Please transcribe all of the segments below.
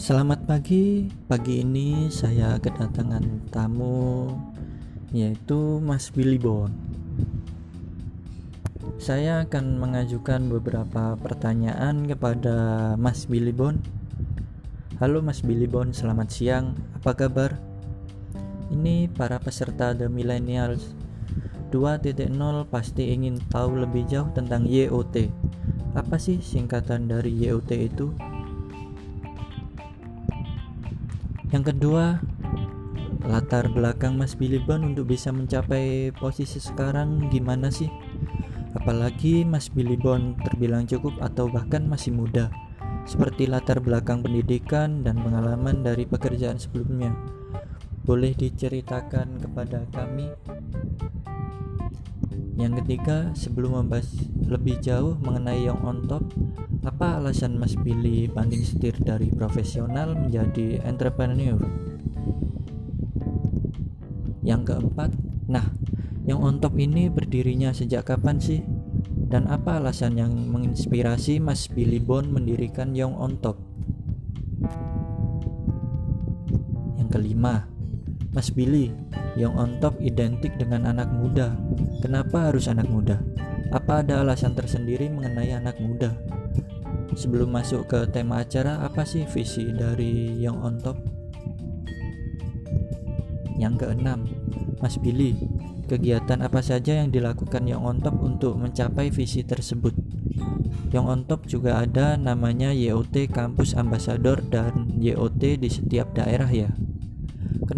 Selamat pagi. Pagi ini saya kedatangan tamu yaitu Mas Billy Bon. Saya akan mengajukan beberapa pertanyaan kepada Mas Billy Bon. Halo Mas Billy Bon, selamat siang. Apa kabar? Ini para peserta The Millennials 2.0 pasti ingin tahu lebih jauh tentang YOT. Apa sih singkatan dari YOT itu? Yang kedua, latar belakang Mas Billy Bond untuk bisa mencapai posisi sekarang gimana sih? Apalagi Mas Billy Bond terbilang cukup atau bahkan masih muda, seperti latar belakang pendidikan dan pengalaman dari pekerjaan sebelumnya. Boleh diceritakan kepada kami? Yang ketiga, sebelum membahas lebih jauh mengenai yang on top, apa alasan Mas Billy banding setir dari profesional menjadi entrepreneur? Yang keempat, nah, yang on top ini berdirinya sejak kapan sih? Dan apa alasan yang menginspirasi Mas Billy Bond mendirikan Young on Top? Yang kelima, Mas Billy, Young on Top identik dengan anak muda. Kenapa harus anak muda? Apa ada alasan tersendiri mengenai anak muda? Sebelum masuk ke tema acara, apa sih visi dari Young on Top? Yang keenam, Mas Billy, kegiatan apa saja yang dilakukan Young on Top untuk mencapai visi tersebut? Young on Top juga ada namanya YOT Kampus Ambassador dan YOT di setiap daerah ya.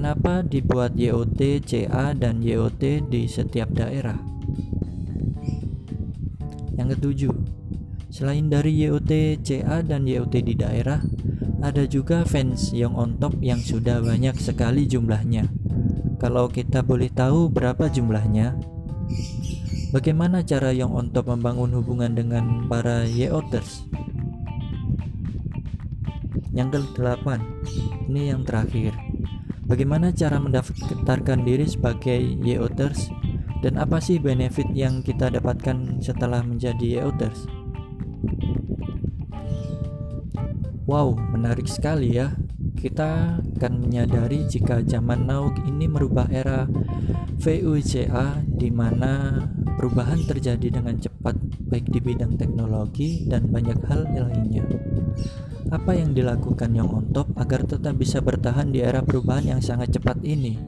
Kenapa dibuat YOT, CA, dan YOT di setiap daerah? Yang ketujuh, selain dari YOT, CA, dan YOT di daerah, ada juga fans yang on top yang sudah banyak sekali jumlahnya. Kalau kita boleh tahu berapa jumlahnya? Bagaimana cara yang on top membangun hubungan dengan para YOTers? Yang ke-8, ini yang terakhir. Bagaimana cara mendaftarkan diri sebagai YOTers dan apa sih benefit yang kita dapatkan setelah menjadi YOTers? Wow, menarik sekali ya. Kita akan menyadari jika zaman now ini merubah era VUCA di mana perubahan terjadi dengan cepat baik di bidang teknologi dan banyak hal lainnya. Apa yang dilakukan Yang On Top agar tetap bisa bertahan di era perubahan yang sangat cepat ini?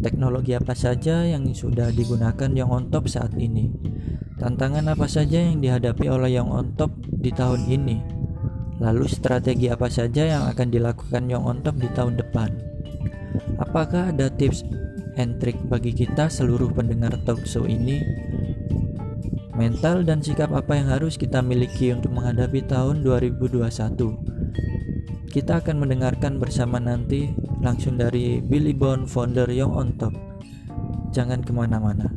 Teknologi apa saja yang sudah digunakan Yang On Top saat ini? Tantangan apa saja yang dihadapi oleh Yang On Top di tahun ini? Lalu strategi apa saja yang akan dilakukan Yang On Top di tahun depan? Apakah ada tips and trick bagi kita seluruh pendengar talk show ini mental dan sikap apa yang harus kita miliki untuk menghadapi tahun 2021. Kita akan mendengarkan bersama nanti langsung dari Billy Bond, founder Young on Top. Jangan ke mana-mana.